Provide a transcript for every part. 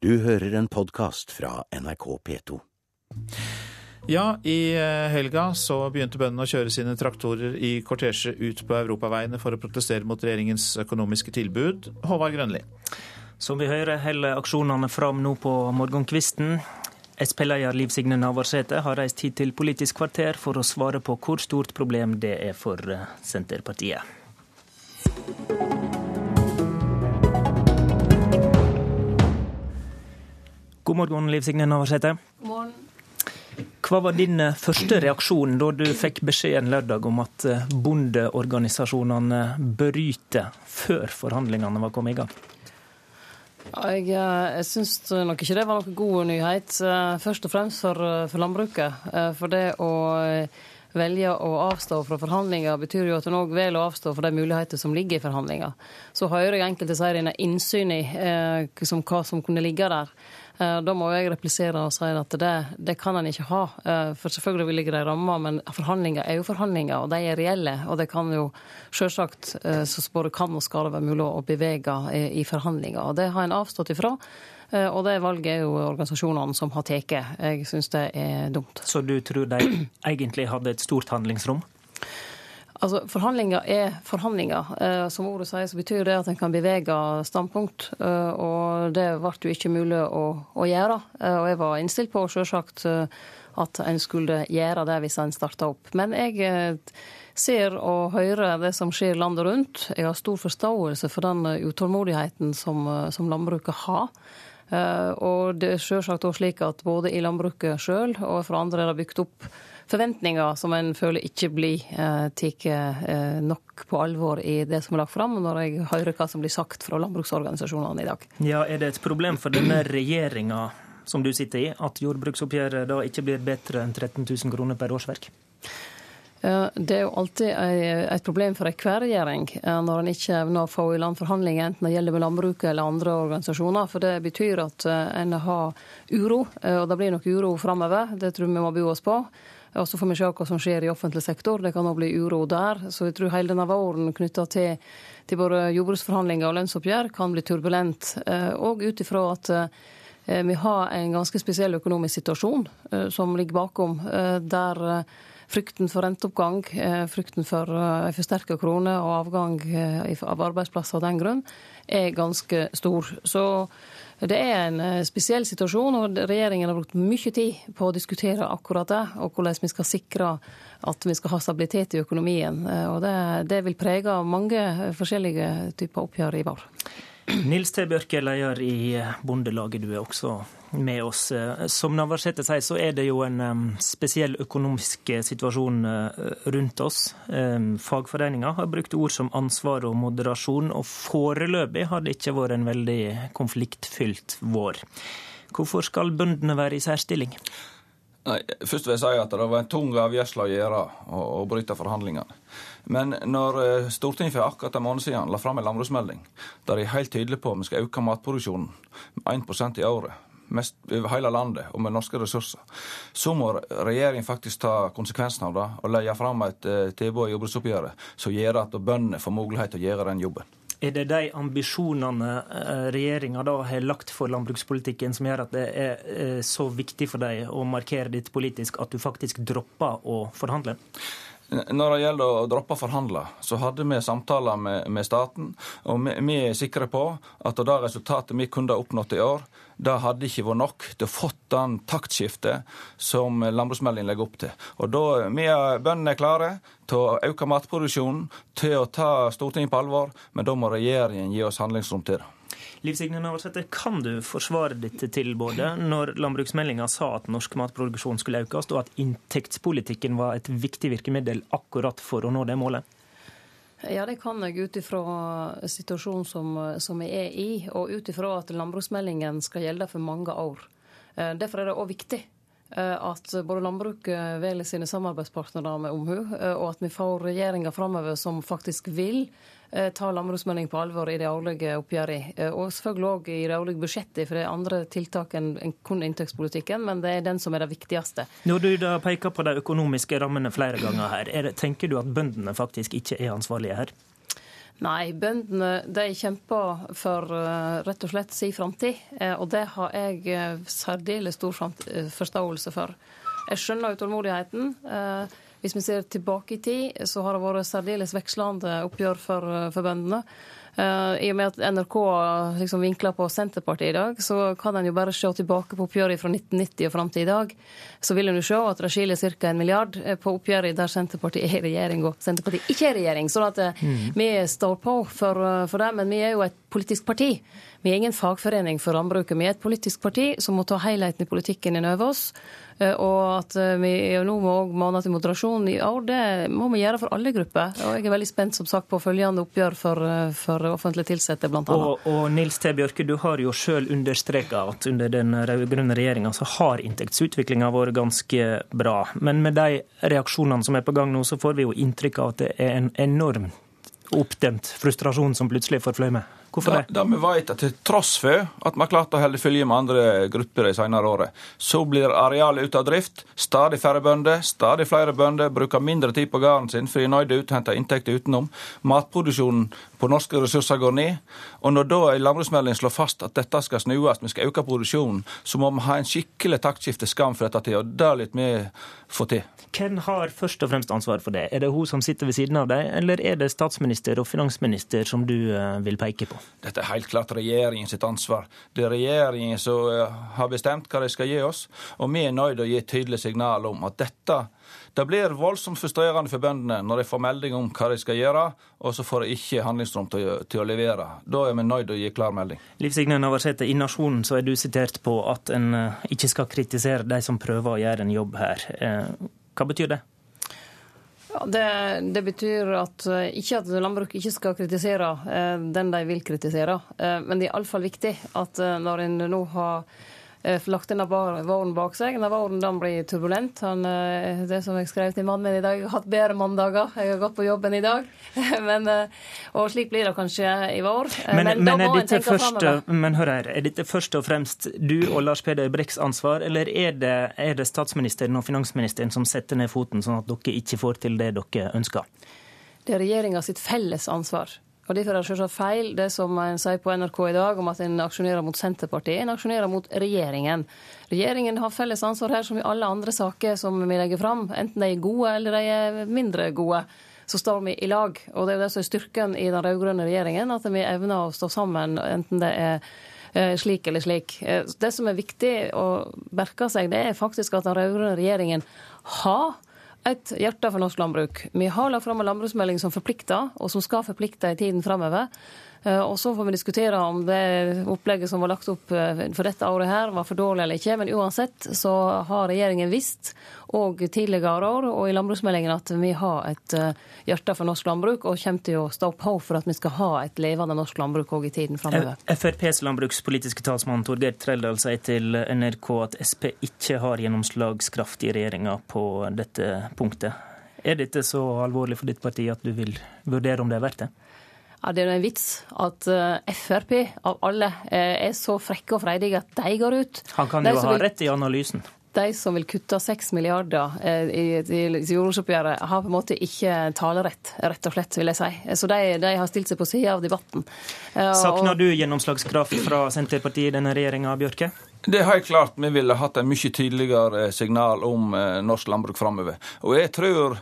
Du hører en podkast fra NRK P2. Ja, i eh, helga så begynte bøndene å kjøre sine traktorer i kortesje ut på europaveiene for å protestere mot regjeringens økonomiske tilbud. Håvard Grønli. Som vi hører, holder aksjonene fram nå på morgenkvisten. Sp-leder Liv Signe Navarsete har reist hit til Politisk kvarter for å svare på hvor stort problem det er for eh, Senterpartiet. God morgen, Liv Signe Navarsete. God morgen. Hva var din eh, første reaksjon da du fikk beskjeden lørdag om at eh, bondeorganisasjonene bryter før forhandlingene var kommet i gang? Jeg, eh, jeg syns nok ikke det var noen god nyhet. Først og fremst for, for landbruket. For det å velge å avstå fra forhandlinger, betyr jo at en òg velger å avstå fra de muligheter som ligger i forhandlinger. Så hører jeg enkelte si det er innsyn i eh, hva som kunne ligge der. Eh, da må jeg replisere og si at det, det kan en ikke ha. Eh, for selvfølgelig vil ligge det i ramma, men forhandlinger er jo forhandlinger, og de er reelle. Og det kan jo selvsagt, eh, så både kan og skal det være mulig å bevege i forhandlinger. Og det har en avstått ifra. Og det valget er jo organisasjonene som har tatt. Jeg syns det er dumt. Så du tror de egentlig hadde et stort handlingsrom? Altså, Forhandlinger er forhandlinger. Eh, som ordet sier, så betyr det at en kan bevege standpunkt. Eh, og det ble jo ikke mulig å, å gjøre. Eh, og jeg var innstilt på selvsagt at en skulle gjøre det hvis en starta opp. Men jeg ser og hører det som skjer landet rundt. Jeg har stor forståelse for den utålmodigheten som, som landbruket har. Og det er selvsagt også slik at både i landbruket sjøl og for andre er det bygd opp forventninger som en føler ikke blir eh, tatt eh, nok på alvor i det som er lagt fram, når jeg hører hva som blir sagt fra landbruksorganisasjonene i dag. Ja, Er det et problem for denne regjeringa som du sitter i, at jordbruksoppgjøret da ikke blir bedre enn 13 000 kroner per årsverk? Det er jo alltid et problem for enhver regjering eh, når en ikke evner å få i land forhandlinger, enten det gjelder med landbruket eller andre organisasjoner. For det betyr at eh, en har uro, og det blir nok uro framover. Det tror vi må bo oss på. Og så får vi se hva som skjer i offentlig sektor. Det kan òg bli uro der. Så jeg tror hele denne våren knytta til, til, både jordbruksforhandlinger og lønnsoppgjør kan bli turbulent. Og ut ifra at eh, vi har en ganske spesiell økonomisk situasjon eh, som ligger bakom, eh, der frykten for renteoppgang, frykten for en forsterka krone og avgang av arbeidsplasser av den grunn, er ganske stor. Så det er en eh, spesiell situasjon, og regjeringen har brukt mye tid på å diskutere akkurat det, og hvordan vi skal sikre at vi skal ha stabilitet i økonomien. Eh, og det, det vil prege mange forskjellige typer oppgjør i vår. Nils T. Bjørke, leder i Bondelaget, du er også med oss. Som Navarsete sier, så er det jo en spesiell økonomisk situasjon eh, rundt oss. Fagforeninga har brukt ord som ansvar og moderasjon, og foreløpig har det ikke vært en veldig konfliktfylt vår. Hvorfor skal bøndene være i særstilling? Nei, først vil jeg si at Det var en tung avgjørelse å gjøre å bryte forhandlingene. Men når eh, Stortinget for akkurat en måned siden la fram en landbruksmelding der de er helt tydelige på at vi skal øke matproduksjonen med 1 i året, mest over hele landet og med norske ressurser, så må regjeringen faktisk ta konsekvensen av det og legge fram et uh, tilbud i jordbruksoppgjøret som gjør at bøndene får mulighet til å gjøre den jobben. Er det de ambisjonene eh, regjeringa har lagt for landbrukspolitikken som gjør at det er så viktig for deg å markere ditt politisk at du faktisk dropper å forhandle? Når det gjelder å droppe å forhandle, så hadde vi samtaler med, med staten. Og vi, vi, er sikre på at det resultatet vi kunne ha oppnådd i år, det hadde ikke vært nok til å få den taktskiftet som landbruksmeldingen legger opp til. Og da Vi bøndene er klare til å øke matproduksjonen, til å ta Stortinget på alvor, men da må regjeringen gi oss handlingsrom til det. Liv Signe Navarsete, kan du forsvare dette tilbudet når landbruksmeldinga sa at norsk matproduksjon skulle økes, og at inntektspolitikken var et viktig virkemiddel akkurat for å nå det målet? Ja, det kan jeg ut ifra situasjonen som, som jeg er i, og ut ifra at landbruksmeldingen skal gjelde for mange år. Eh, derfor er det òg viktig eh, at både landbruket velger sine samarbeidspartnere med omhu, eh, og at vi får regjeringa framover som faktisk vil Eh, ta landbruksmelding på alvor i det årlige oppgjøret. Eh, og selvfølgelig òg i det årlige budsjettet, for det er andre tiltak enn kun inntektspolitikken, men det er den som er det viktigste. Når du da peker på de økonomiske rammene flere ganger her, det, tenker du at bøndene faktisk ikke er ansvarlige her? Nei, bøndene de kjemper for uh, rett og slett sin framtid. Og det har jeg særdeles stor forståelse for. Jeg skjønner utålmodigheten. Hvis vi ser tilbake i tid, så har det vært særdeles vekslende oppgjør for, for bøndene. Uh, I og med at NRK liksom vinkler på Senterpartiet i dag, så kan en jo bare se tilbake på oppgjøret fra 1990 og fram til i dag. Så vil en jo se at det skiller ca. en milliard eh, på oppgjøret der Senterpartiet er i regjering og Senterpartiet ikke er i regjering. sånn at uh, mm. vi står på for, for det, men vi er jo et politisk parti. Vi er ingen fagforening for landbruket. Vi er et politisk parti som må ta helheten i politikken inn over oss. Eh, og at eh, vi nå må mane til moderasjon i år, det må vi gjøre for alle grupper. Og jeg er veldig spent som sagt, på følgende oppgjør for, eh, for offentlig ansatte, bl.a. Og, og Nils T. Bjørke, du har jo sjøl understreka at under den rød-grønne regjeringa så har inntektsutviklinga vært ganske bra. Men med de reaksjonene som er på gang nå, så får vi jo inntrykk av at det er en enorm oppdemt frustrasjon som plutselig får fløy med. Hvorfor det? Da, da vi vet at Til tross for at vi har klart å holde følge med andre grupper de senere året, så blir arealet ute av drift. Stadig færre bønder, stadig flere bønder bruker mindre tid på gården sin for de er nødt til å hente inntekter utenom. Matproduksjonen på norske ressurser går ned. Og når da en landbruksmelding slår fast at dette skal snues, vi skal øke produksjonen, så må vi ha en skikkelig taktskifte skam for dette til, og det litt vi får til. Hvem har først og fremst ansvar for det? Er det hun som sitter ved siden av deg, eller er det statsminister og finansminister som du eh, vil peke på? Dette er helt klart regjeringen sitt ansvar. Det er regjeringen som eh, har bestemt hva de skal gi oss, og vi er nødt til å gi et tydelig signal om at dette det blir voldsomt frustrerende for bøndene når de får melding om hva de skal gjøre, og så får de ikke handlingsrom til, til å levere. Da er vi nødt til å gi klar melding. Liv Signe Navarsete, i Nasjonen så er du sitert på at en eh, ikke skal kritisere de som prøver å gjøre en jobb her. Hva betyr det? Det, det, betyr at eh, ikke at landbruket ikke skal kritisere eh, den de vil kritisere. Eh, men det er iallfall viktig at når en nå har lagt denne våren bak seg. Denne våren den blir turbulent. Han, eh, det som jeg skrev til mannen min i dag, jeg har hatt bedre mandager. Jeg har gått på jobben i dag. men, eh, og slik blir det kanskje i vår. Men, men, men er dette først, men hør her, er dette først og fremst du og Lars Peder Brekks ansvar, eller er det, er det statsministeren og finansministeren som setter ned foten, sånn at dere ikke får til det dere ønsker? Det er regjeringa sitt felles ansvar. Og Derfor er det selvsagt feil det som en sier på NRK i dag om at en aksjonerer mot Senterpartiet. En aksjonerer mot regjeringen. Regjeringen har felles ansvar her som i alle andre saker som vi legger fram. Enten de er gode eller de er mindre gode. Så står vi i lag. Og det er jo det som er styrken i den rød-grønne regjeringen, at vi evner å stå sammen, enten det er eh, slik eller slik. Eh, det som er viktig å merke seg, det er faktisk at den rød-grønne regjeringen har et hjerte for norsk landbruk. Vi har lagt fram en landbruksmelding som forplikter, og som skal forplikte i tiden framover. Eh, og Så får vi diskutere om det opplegget som var lagt opp eh, for dette året her var for dårlig eller ikke. Men uansett så har regjeringen visst, og tidligere år og i landbruksmeldingen, at vi har et eh, hjerte for norsk landbruk, og kommer til å stå på for at vi skal ha et levende norsk landbruk òg i tiden framover. FrPs landbrukspolitiske talsmann Torgeir Treldal sier til NRK at Sp ikke har gjennomslagskraft i regjeringa på dette punktet. Er dette så alvorlig for ditt parti at du vil vurdere om det er verdt det? Ja, det er en vits at eh, Frp av alle eh, er så frekke og freidige at de går ut. Han kan jo ha vil, rett i analysen. De som vil kutte 6 milliarder eh, i, i, i jordbruksoppgjøret, har på en måte ikke talerett, rett og slett, vil jeg si. Så de, de har stilt seg på sida av debatten. Savner du gjennomslagskraft fra Senterpartiet i denne regjeringa, Bjørke? Det er helt klart vi ville hatt en mye tydeligere signal om norsk landbruk framover. Og jeg tror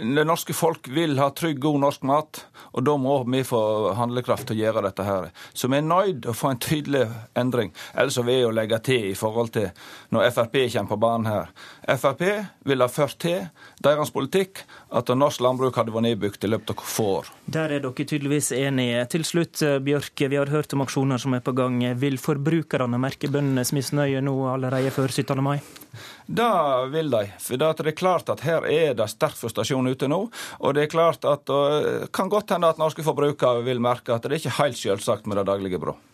det norske folk vil ha trygg, god norsk mat, og da må vi få handlekraft til å gjøre dette her. Så vi er til å få en tydelig endring. Ellers vil jeg jo legge til i forhold til når Frp kommer på banen her. Frp ville ha ført til deres politikk at norsk landbruk hadde vært nedbygd i løpet av få år. Der er dere tydeligvis enige. Til slutt, Bjørke, vi har hørt om aksjoner som er på gang. Vil forbrukerne merke bøndenes misnøye nå allerede før 17. mai? Det vil de. For det er klart at her er det sterk frustrasjon ute nå. Og det er klart at det kan godt hende at norske forbrukere vil merke at det er ikke helt selvsagt med det daglige brød.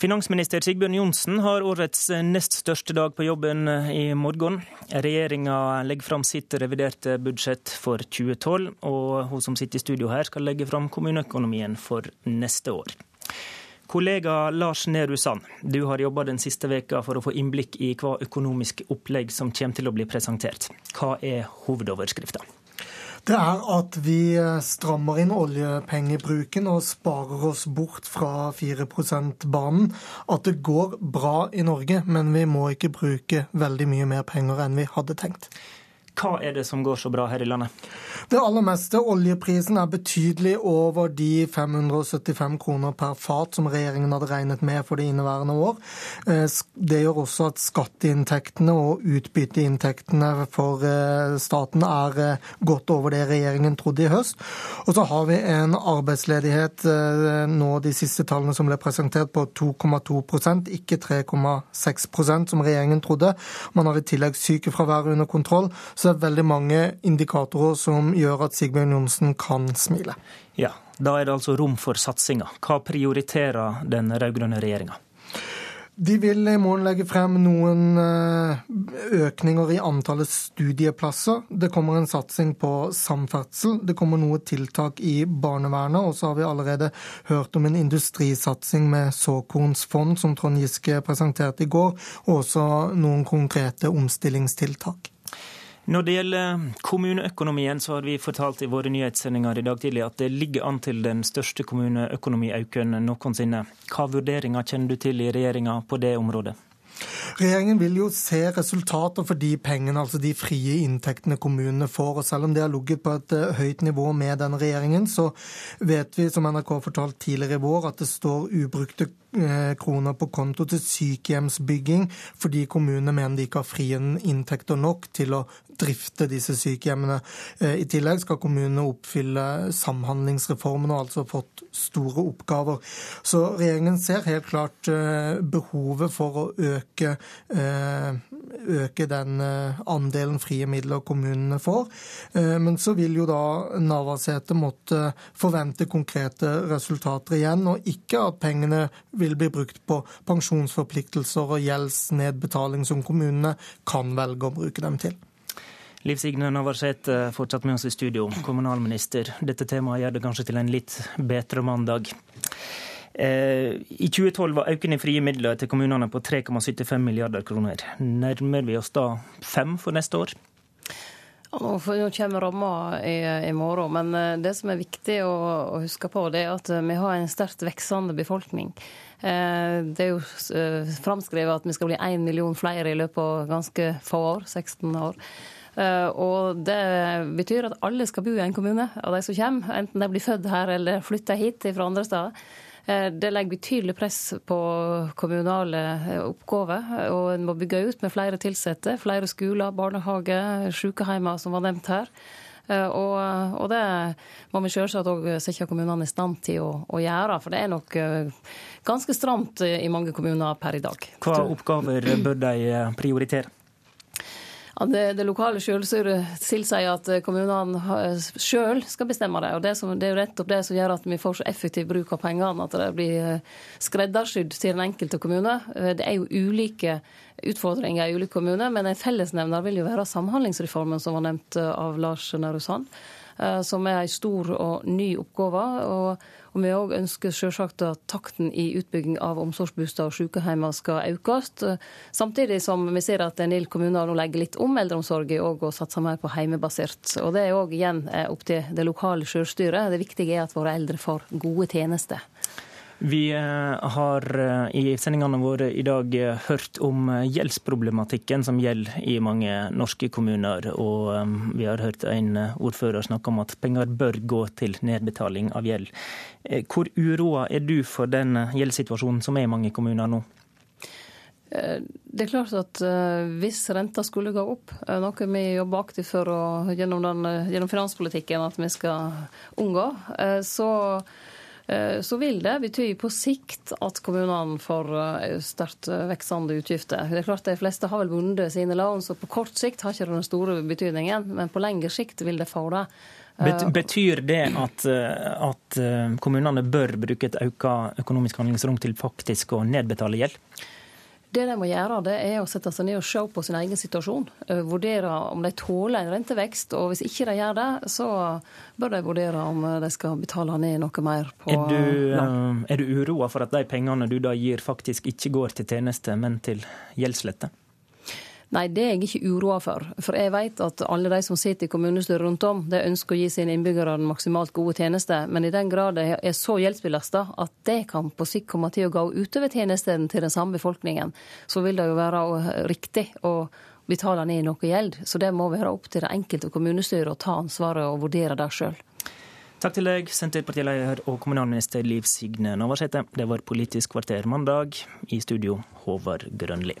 Finansminister Sigbjørn Johnsen har årets nest største dag på jobben i morgen. Regjeringa legger fram sitt reviderte budsjett for 2012, og hun som sitter i studio her skal legge fram kommuneøkonomien for neste år. Kollega Lars Nehru Sand, du har jobba den siste veka for å få innblikk i hva økonomisk opplegg som kommer til å bli presentert. Hva er hovedoverskrifta? Det er at vi strammer inn oljepengebruken og sparer oss bort fra 4 %-banen. At det går bra i Norge, men vi må ikke bruke veldig mye mer penger enn vi hadde tenkt. Hva er det som går så bra her i landet? Det aller meste. Oljeprisen er betydelig over de 575 kroner per fat som regjeringen hadde regnet med for det inneværende år. Eh, det gjør også at skatteinntektene og utbytteinntektene for eh, staten er eh, godt over det regjeringen trodde i høst. Og så har vi en arbeidsledighet nå de siste tallene som ble presentert på 2,2% ikke 3,6% som regjeringen trodde. Man har i tillegg sykefravær under kontroll. Så er veldig mange indikatorer som gjør at Sigbjørn Johnsen kan smile. Ja, Da er det altså rom for satsinga. Hva prioriterer den rød-grønne regjeringa? De vil i morgen legge frem noen eh, økninger i antallet studieplasser. Det kommer en satsing på samferdsel. Det kommer noe tiltak i barnevernet. Og så har vi allerede hørt om en industrisatsing med såkornsfond, som Trond Giske presenterte i går. Og også noen konkrete omstillingstiltak. Når det gjelder kommuneøkonomien, så har vi fortalt i våre nyhetssendinger i dag tidlig at det ligger an til den største kommuneøkonomiøkningen noensinne. Hva vurderinger kjenner du til i regjeringa på det området? Regjeringen vil jo se resultater for de pengene, altså de frie inntektene kommunene får. og Selv om det har ligget på et eh, høyt nivå med denne regjeringen, så vet vi, som NRK har fortalt tidligere i vår, at det står ubrukte eh, kroner på konto til sykehjemsbygging fordi kommunene mener de ikke har frie inntekter nok til å drifte disse sykehjemmene. Eh, I tillegg skal kommunene oppfylle samhandlingsreformen og altså fått store oppgaver. Så regjeringen ser helt klart behovet for å øke Eh, øke den eh, andelen frie midler kommunene får. Eh, men så vil jo da Navarsete måtte forvente konkrete resultater igjen, og ikke at pengene vil bli brukt på pensjonsforpliktelser og gjeldsnedbetaling som kommunene kan velge å bruke dem til. Liv Signe Navarsete, fortsatt med oss i studio, kommunalminister. Dette temaet gjør det kanskje til en litt bedre mandag. Eh, I 2012 var økningen i frie midler til kommunene på 3,75 milliarder kroner. Nærmer vi oss da fem for neste år? Nå kommer ramma i, morgen, men eh, det som er viktig å, å, huske på, det er at vi har en sterkt veksende befolkning. Eh, det er jo framskrevet at vi skal bli én million flere i løpet av ganske få år, 16 år. Og det betyr at alle skal bo i en kommune av de som kommer, enten de blir født her eller flytter hit fra andre steder. Eh, det legger betydelig press på kommunale eh, oppgaver. Og en må bygge ut med flere ansatte, flere skoler, barnehager, sykehjemmer, som var nevnt her. Eh, og, og, det må vi selvsagt òg sette kommunene i stand til å, å, gjøre, for det er nok ganske stramt i mange kommuner per i dag. Hva oppgaver bør de prioritere? Det, det lokale selvstyret tilsier at kommunene sjøl skal bestemme det. og det, som, det, er jo nettopp det som gjør at vi får så effektiv bruk av pengene. At det blir eh, skreddersydd til den enkelte kommune. Eh, det er jo ulike utfordringer i ulike kommuner, men en fellesnevner vil jo være Samhandlingsreformen, som var nevnt eh, av Lars Nehru Sand. Som er en stor og ny oppgave. og og vi òg ønsker selvsagt at takten i utbygging av omsorgsboliger og sykehjemmer skal økes. Samtidig som vi ser at en del kommuner nå legger litt om eldreomsorgen og satser mer på heimebasert. Og det er òg igjen opp til det lokale selvstyret. Det viktige er at våre eldre får gode tjenester. Vi eh, har eh, i sendingene våre i dag eh, hørt om gjeldsproblematikken som gjelder i mange norske kommuner. Og vi har hørt en ordfører snakke om at penger bør gå til nedbetaling av gjeld. Hvor uroa er du for den gjeldssituasjonen som er i mange kommuner nå? Det er klart at hvis renta skulle gå opp, noe vi jobber aktivt for å, gjennom, den, gjennom finanspolitikken at vi skal unngå, så så vil det bety på sikt at kommunene får eh, sterkt eh, veksende utgifter. Det er klart De fleste har vel bundet sine lån, så på kort sikt har ikke det den store betydningen. Men på lengre sikt vil det få det. Betyr det at, at kommunene bør bruke et økt økonomisk handlingsrom til faktisk å nedbetale gjeld? Det de må gjøre, det er å sette seg ned og se på sin egen situasjon. Eh, vurdere om de tåler en rentevekst. Og hvis ikke de gjør det, så bør de vurdere om de skal betale ned noe mer på Er du, uh, er du uroa for at de pengene du da gir, faktisk ikke går til tjeneste, men til gjeldslette? Nei, det er jeg ikke uroa for. For jeg vet at alle de som sitter i kommunestyret rundt om, de ønsker å gi sine innbyggere maksimalt gode tjenester. Men i den grad de er så gjeldsbelasta at det kan på sikt komme til å gå utover tjenestene til den samme befolkningen, så vil det jo være riktig å betale ned noe gjeld. Så det må være opp til det enkelte kommunestyret å ta ansvaret og vurdere det sjøl. Takk til deg, Senterpartileder og kommunalminister Liv Signe Navarsete. Det var Politisk kvarter mandag. I studio, Håvard Grønli.